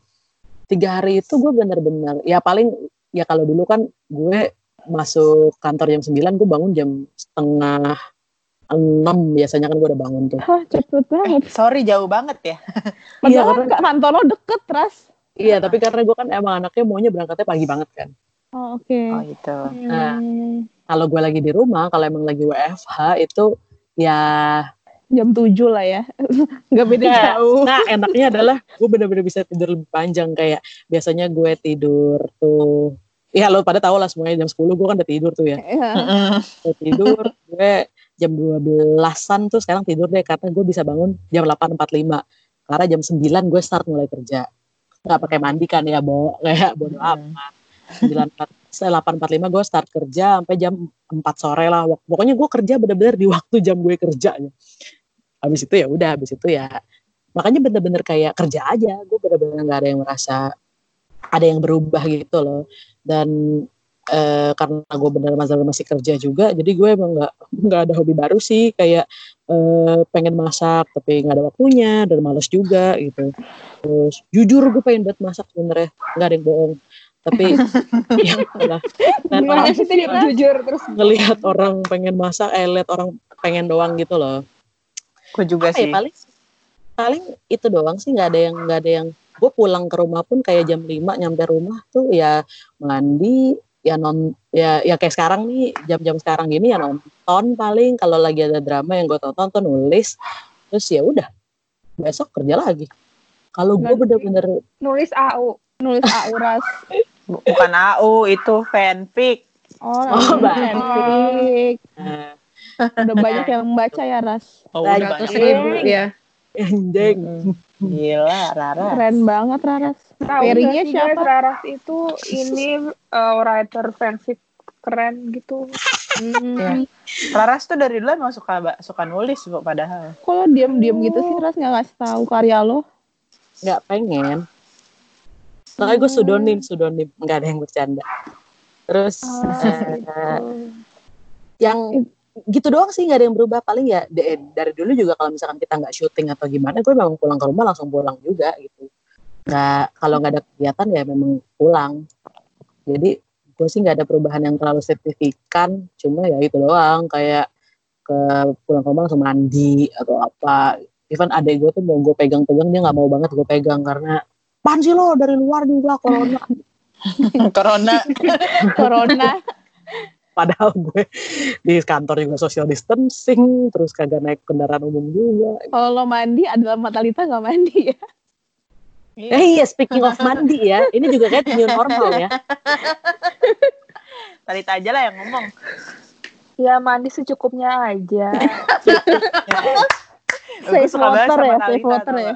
tiga hari itu gue bener-bener ya paling ya kalau dulu kan gue masuk kantor jam 9 gue bangun jam setengah enam biasanya kan gue udah bangun tuh Hah, cepet banget. Sorry jauh banget ya. Iya, kan kantor lo deket, Ras. iya tapi karena gue kan emang anaknya maunya berangkatnya pagi banget kan Oh, oke. Oh itu. Nah. Hmm, kalau gue lagi di rumah kalau emang lagi WFH itu ya jam 7 lah ya. Gak beda Nah, jauh. nah enaknya adalah gue bener-bener bisa tidur lebih panjang kayak biasanya gue tidur tuh ya lo pada tau lah semuanya jam 10 gue kan udah tidur tuh ya. Iya. gue tidur gue jam 12-an tuh sekarang tidur deh karena gue bisa bangun jam 8.45 karena jam 9 gue start mulai kerja. Nggak pakai mandi kan ya bo? Kayak bodo amat. 8.45 gue start kerja sampai jam 4 sore lah. Pokoknya gue kerja bener-bener di waktu jam gue kerjanya. Habis itu ya udah habis itu ya makanya bener-bener kayak kerja aja. Gue bener-bener nggak ada yang merasa ada yang berubah gitu loh dan eh, karena gue bener masih masih kerja juga jadi gue emang nggak nggak ada hobi baru sih. Kayak eh, pengen masak tapi nggak ada waktunya dan males juga gitu. Terus jujur gue pengen banget masak sebenernya. Nggak ada yang bohong. Tapi ya lah dan Gimana orang sih tadi jujur terus ngelihat orang pengen masak eh lihat orang pengen doang gitu loh. Gue juga apa ya sih. paling paling itu doang sih. Nggak ada yang nggak ada yang gue pulang ke rumah pun kayak jam 5 nyampe rumah tuh ya mandi ya non ya ya kayak sekarang nih jam-jam sekarang gini ya nonton paling kalau lagi ada drama yang gue tonton tuh nulis terus ya udah besok kerja lagi kalau gue bener-bener nulis AU. Nulis AU Ras. Bu- Bukan AU itu fanfic. Oh, Oh, fanfic. nah, Udah banyak yang baca ya, Ras. Oh, udah banyak. ribu ya. Anjing. Gila, Rara. Keren banget, Raras. Pairingnya siapa? guys, Raras itu ini uh, writer fanfic keren gitu. Hmm. Ya. Laras tuh dari dulu emang suka suka nulis bu padahal. Kok lo diem-diem gitu sih, Ras? Nggak ngasih tahu karya lo? nggak pengen makanya gue pseudonym pseudonym nggak ada yang bercanda terus eh, yang gitu doang sih nggak ada yang berubah. Paling ya de- dari dulu juga kalau misalkan kita nggak syuting atau gimana gue memang pulang ke rumah langsung pulang juga gitu. Nggak kalau nggak ada kegiatan ya memang pulang. Jadi gue sih nggak ada perubahan yang terlalu signifikan. Cuma ya itu doang kayak ke pulang ke rumah langsung mandi atau apa. Even adek gue tuh mau gue pegang-pegang dia nggak mau banget gue pegang karena pan sih lo? Dari luar juga corona. Corona. Corona. Padahal gue di kantor juga social distancing terus kagak naik kendaraan umum juga Kalau lo mandi, adalah Matalita nggak mandi ya? eh iya speaking of mandi ya ini juga kayak new normal ya Talita aja lah yang ngomong. Ya mandi secukupnya aja. Gue Safe water ya, safe water ya.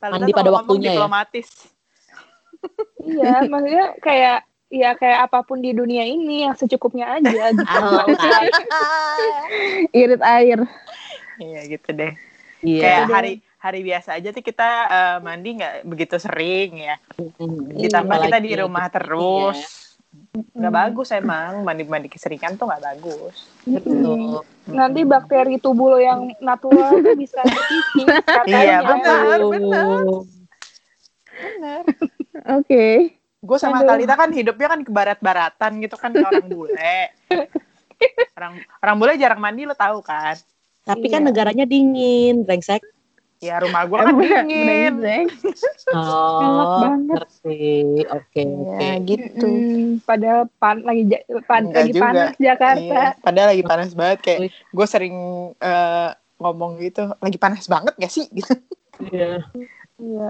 Mandi pada waktunya ya. diplomatis. iya, maksudnya kayak ya kayak apa pun di dunia ini yang secukupnya aja gitu. Usah Irit air. Iya gitu deh. iya Kayak hari hari biasa aja tuh kita eh, mandi nggak begitu sering ya. Mm, Ditambah kita apalagi di rumah gitu. terus. Nggak Hmm. bagus emang mandi-mandi keseringan tuh nggak bagus. Iya, betul Nanti bakteri tubuh lo yang natural tuh bisa katanya. Iya, benar. Aduh. Bener. Oke. Gue sama Aduh. Talita kan hidupnya kan ke barat-baratan gitu kan kayak orang bule. Orang orang bule jarang mandi lo tahu kan? tapi kan Iya. negaranya dingin brengsek Ya rumah gue kan dingin. Oh, Enak banget. ngerti. Oke, oke. Ya gitu. Mm, padahal pan lagi ja- pan, Enggak lagi juga. panas Jakarta. Iya, padahal lagi panas banget kayak gue sering eh, ngomong gitu, lagi panas banget gak sih gitu. Iya. Iya.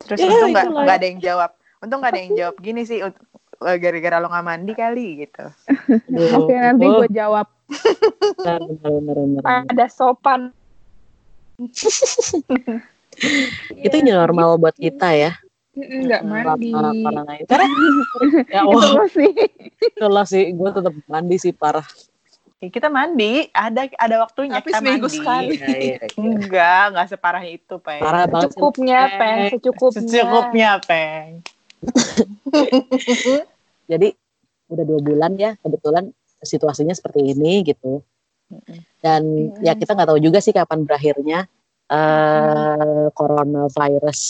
Terus Ya, untung nggak nggak ada yang jawab. Untung nggak ada yang jawab gini sih eh, gara-gara lo nggak mandi kali gitu. Oke, nanti oh, gue jawab. benar, benar, benar, benar. Ada sopan. Itu new normal buat kita ya. Enggak mandi. Karena corona ya Itu Allah, lo sih. itulah sih gue tetap mandi sih parah. Ya, kita mandi, ada ada waktunya Tapi kita seminggu mandi. sekali. Iya, iya, iya. Enggak, enggak separah itu, Peng. Parah banget. sih. Secukupnya, Peng. Secukupnya. Secukupnya, Peng. Jadi udah dua bulan ya kebetulan situasinya seperti ini gitu. Dan ya kita nggak tahu juga sih kapan berakhirnya eh coronavirus,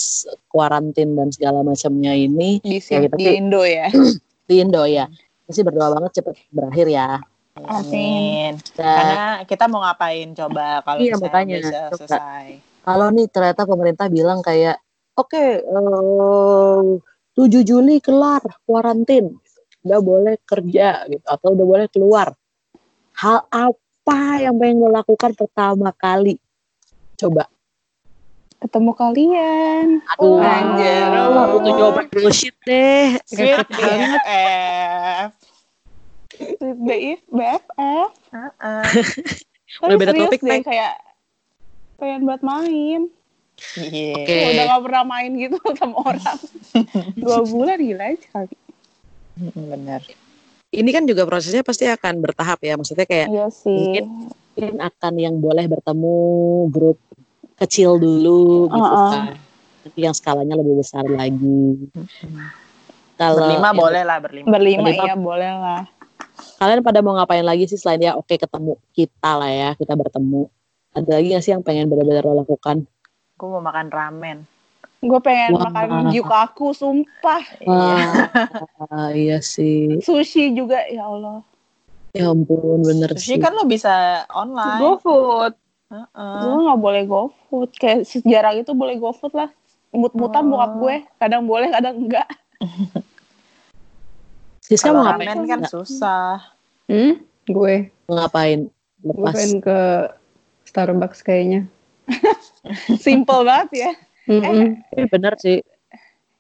kuarantin dan segala macamnya ini Di, Ya, kita di sih- Indo ya. di Indo ya. Kita sih berdoa banget cepet berakhir ya. Amin. Dan Karena kita mau ngapain coba kalau Iya, misalnya makanya. bisa Coba. selesai. kalau nih ternyata pemerintah bilang kayak oke eh, 7 Juli kelar kuarantin udah boleh kerja gitu atau udah boleh keluar hal apa yang pengen lo lakukan pertama kali coba Ketemu kalian. aduh anjir. lo tuh jawaban bullshit deh Sweet BFF. BIF, BFF. Udah beda topik, deh kayak pengen buat main. Iya. Oke. Udah gak pernah main gitu sama orang. Dua bulan gila aja kali. Mm, Bener. ini kan juga prosesnya pasti akan bertahap ya maksudnya kayak Iya sih. mungkin mungkin akan yang boleh bertemu grup kecil dulu gitu Uh-uh. kan tapi yang skalanya lebih besar lagi kalau Berlima yang- boleh lah berlima. Berlima Berlima. iya boleh lah. kalian pada mau ngapain lagi sih selain ya oke ketemu kita lah ya kita bertemu ada lagi gak sih yang pengen benar-benar lo lakukan Gue mau makan ramen. Gue pengen Wah. makan gyukaku, sumpah. Iya. ah, iya sih Sushi juga, ya Allah. ya ampun bener Sushi sih kan lo bisa online. GoFood. Heeh. Gue gak boleh GoFood. Kayak sejarah itu boleh GoFood lah. Mut-mutan Oh. bokap gue. Kadang boleh, kadang enggak. Siska Kalau mau ngapain ramen kan Nggak? susah. Hmm? Gue. ngapain Gue lepas pengen ke Starbucks kayaknya. Simple banget ya. Mm-mm. Eh, bener sih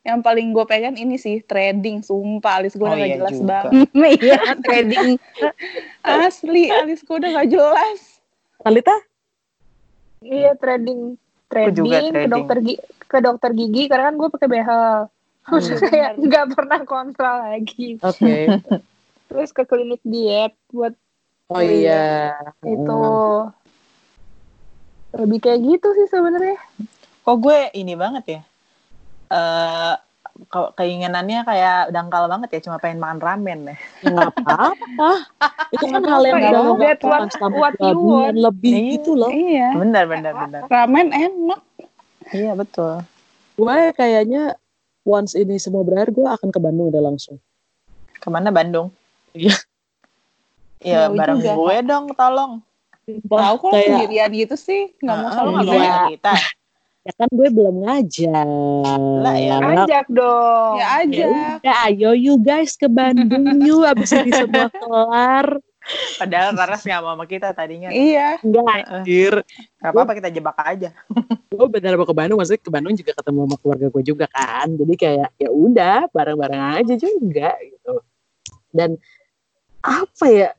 Yang paling gue pengen ini sih, trading. Sumpah, alis gue Oh udah gak iya jelas juga. banget. Iya, trading. Asli, alis gue udah gak jelas. Talita Iya trading. Trading, juga ke trading. dokter gi- ke dokter gigi karena kan gue pakai behel. Terus Hmm. kayak nggak pernah kontrol lagi. oke Terus ke klinik diet buat oh iya itu. Lebih kayak gitu sih sebenarnya. Kok gue ini banget ya? Eh ke- keinginannya kayak dangkal banget ya cuma pengen makan ramen deh. Ya nggak apa-apa. Itu kan hal yang ya. That's lakukan what- what lebih Iya. gitu loh. Iya. Bener bener bener. Ramen enak. Iya betul. Gue kayaknya once ini semua berakhir gue akan ke Bandung udah langsung. Ke mana Bandung? Iya. Ya bareng gue dong tolong. Tahu kok kayak sendirian gitu sih. Gak mau Heeh, sama lu nggak gue. ngajak kita. ya kan gue belum ngajak. Lah, ya. Ajak dong. Ya aja. Ya ayo you guys ke Bandung you abis ini semua kelar. Padahal Raras nggak mau sama kita tadinya. Iya. Enggak anjir. Gak apa-apa kita jebak aja. Gue benar mau ke Bandung maksudnya ke Bandung juga ketemu sama keluarga gue juga kan. Jadi kayak ya udah bareng-bareng aja juga gitu. Dan apa ya?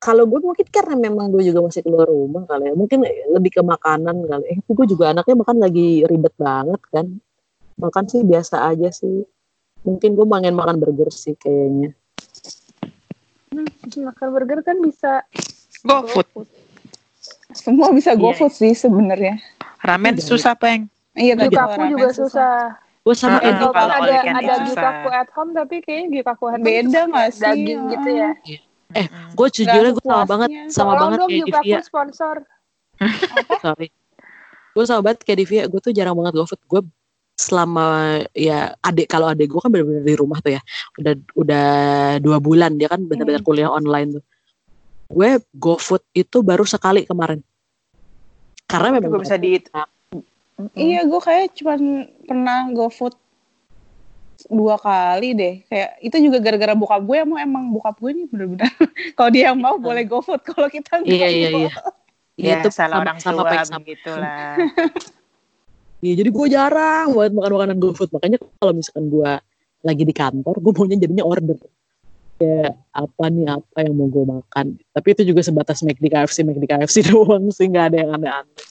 Kalau gue mungkin karena memang gue juga masih keluar rumah kali ya. Mungkin lebih ke makanan kali. Eh, gue juga anaknya makan lagi ribet banget kan. Makan sih biasa aja sih. Mungkin gue pengen makan burger sih kayaknya. Hmm, makan burger kan bisa GoFood. Semua bisa Iya. GoFood sih sebenarnya. Ramen Iya. susah peng. Iya, ramen juga susah. Gue sama Edi Walaupun kalau ada ada susah. gyukaku at home tapi kayaknya gyukaku at home Beda kayak sih? Daging gitu ya. Eh, gue jujurnya gue sama banget sama Tolong banget kayak Divya. sponsor. Sorry. Gue sama banget kayak Divya. Gue tuh jarang banget GoFood. Gue selama ya adik kalau adik gue kan benar-benar di rumah tuh ya. Udah udah dua bulan dia kan benar-benar kuliah online tuh. Gue GoFood itu baru sekali kemarin. karena memang juga bisa di Iya, gue kayak cuman pernah GoFood dua kali deh. Kayak itu juga gara-gara bokap gue emang emang bokap gue nih bener-bener. kalau dia yang mau boleh GoFood, kalau kita nggak iya iya mau. iya ya, itu salah sama- orang sama tua sama. begitulah. Iya, jadi gue jarang buat makan makanan GoFood. Makanya kalau misalkan gue lagi di kantor, gue maunya jadinya order. Ya, apa nih, apa yang mau gue makan. Tapi itu juga sebatas McD KFC, McD KFC doang sih. Nggak ada yang aneh-aneh.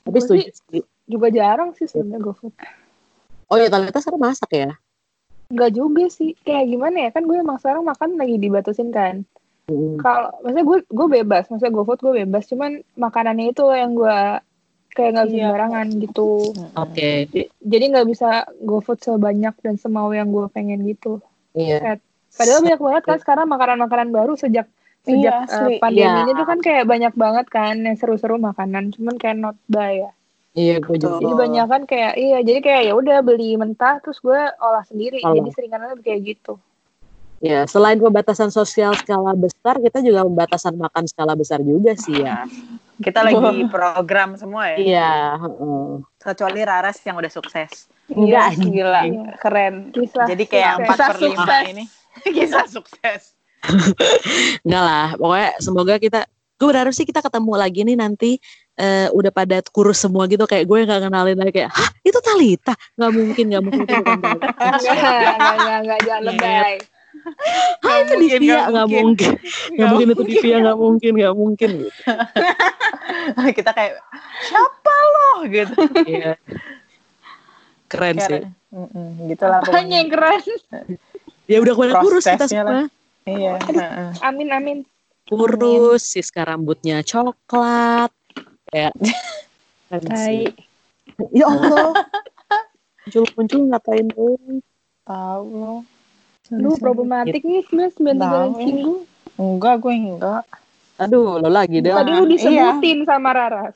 Tapi setuju sih. Juga jarang sih sebenarnya GoFood. Oh iya, ternyata sekarang masak ya. Enggak juga sih. Kayak gimana ya? Kan gue emang sekarang makan lagi dibatasin kan. Mm. Kalau maksudnya gue gue bebas, maksudnya GoFood gue bebas. Cuman makanannya itu yang gue kayak nggak bisa Iya. sembarangan gitu. Oke, J- Jadi nggak bisa GoFood sebanyak dan semau yang gue pengen gitu. iya. Padahal banyak banget kan sekarang makanan-makanan baru sejak sejak Iya, eh, pandemi Iya. ini tuh kan kayak banyak banget kan yang seru-seru makanan. Cuman kayak not buy ya. Iya, gue juga. Jadi banyak kan kayak iya jadi kayak ya udah beli mentah terus gue olah sendiri. Olah. Jadi seringannya kayak gitu. Ya, selain pembatasan sosial skala besar, kita juga pembatasan makan skala besar juga sih ya. Kita lagi program semua ya. Iya, heeh. Kecuali Raras yang udah sukses. Enggak, Iya, gila, keren. Kisah. Jadi kayak sukses. empat Kisah per lima sukses. ini. Kisah sukses. Enggak lah, pokoknya semoga kita gue berharap sih kita ketemu lagi nih nanti eh, udah pada kurus semua gitu kayak gue nggak kenalin lagi kayak hah itu Talita nggak mungkin nggak mungkin itu bukan Talita Enggak, enggak, enggak, enggak, jangan lebay. ah itu mungkin, Divya nggak nggak mungkin. mungkin nggak mungkin itu Divya nggak mungkin nggak mungkin gitu Kita kayak siapa loh gitu. Iya. keren sih Keren. Mm-mm, gitu lah pokoknya. yang keren? ya udah pada kurus kita Prosesnya lah. semua Iya. heeh. Amin, amin. kurus Siska rambutnya coklat kayak sih. ya Allah muncul muncul ngatain tuh Tahu lo. Lu problematik nih sebenarnya sembilan tiga minggu. Enggak, gue enggak. aduh lo lagi deh Tadi lu disebutin sama Raras.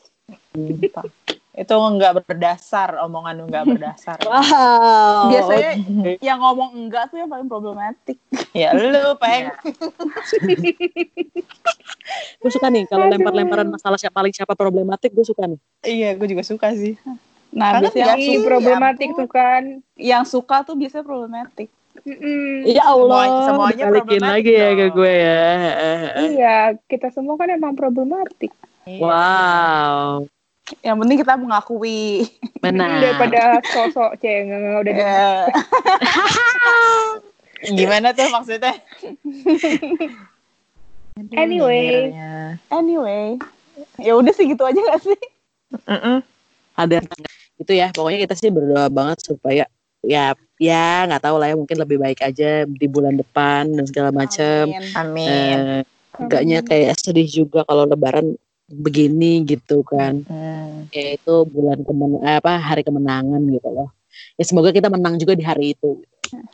Itu enggak berdasar, omongan lu enggak berdasar. wow Biasanya yang ngomong enggak tuh yang paling problematik. ya lu, Peng. gue suka nih kalau lempar-lemparan masalah siapa paling siapa problematik gue suka nih Iya, gue juga suka sih. Nah, Karena biasanya yang, Ya problematik ampun. tuh kan. yang suka tuh biasanya problematik. Mm-mm. ya Allah Semua- semuanya problematik lagi ya ke gue ya Iya, kita semua kan emang problematik. Iya. wow Yang penting kita mengakui. benar Daripada sosok cengeng udah di- Ya. Gimana tuh maksudnya? Anyway. Anyway, ya udah sih gitu aja gak sih? Mm-mm. ada itu ya pokoknya kita sih berdoa banget supaya ya ya nggak tahu lah ya mungkin lebih baik aja di bulan depan dan segala macam Amin. Amin. eh, enggaknya kayak sedih juga kalau lebaran begini gitu kan Hmm. ya itu bulan kemen eh, apa hari kemenangan gitu loh ya semoga kita menang juga di hari itu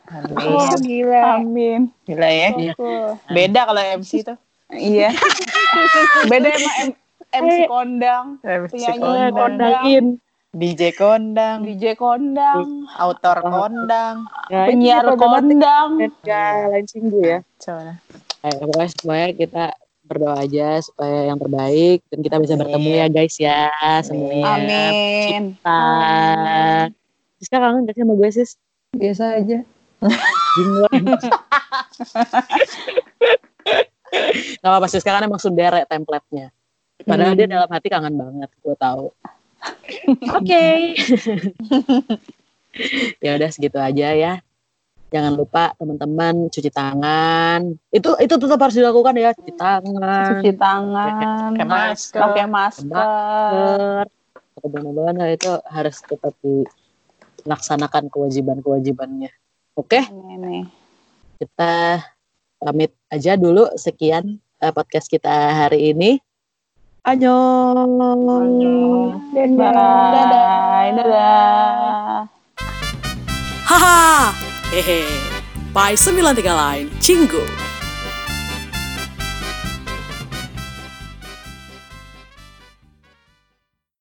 Amin. oh gila. Amin. Gila ya. Iya. Oh. Beda kalau MC tuh. Iya. Beda emang M- MC kondang, MC Penyanyi kondang, kondangin DJ kondang, DJ kondang, autor kondang. ya, penyiar problematik. kondang. ya lain singgu ya Coba. Eh, pokoknya semuanya kita berdoa aja supaya yang terbaik dan kita bisa Amin. bertemu ya guys ya semuanya. Amin. Siska kangen gak sih sama gue sis? Biasa aja. Gak apa-apa Siska kan emang sundere template-nya. Padahal dia dalam hati kangen banget, gue tahu. Oke. ya udah segitu aja ya. Jangan lupa teman-teman cuci tangan. Itu itu tetap harus dilakukan ya, cuci tangan. Cuci tangan, Pakai masker. pakai masker. benar-benar itu harus tetap dilaksanakan kewajiban-kewajibannya. Oke, Ini nih. kita pamit aja dulu. Sekian eh, podcast kita hari ini. Annyeong. Dan Bye. Dadah. Haha, hehe, Pai 93 lain, Cinggu.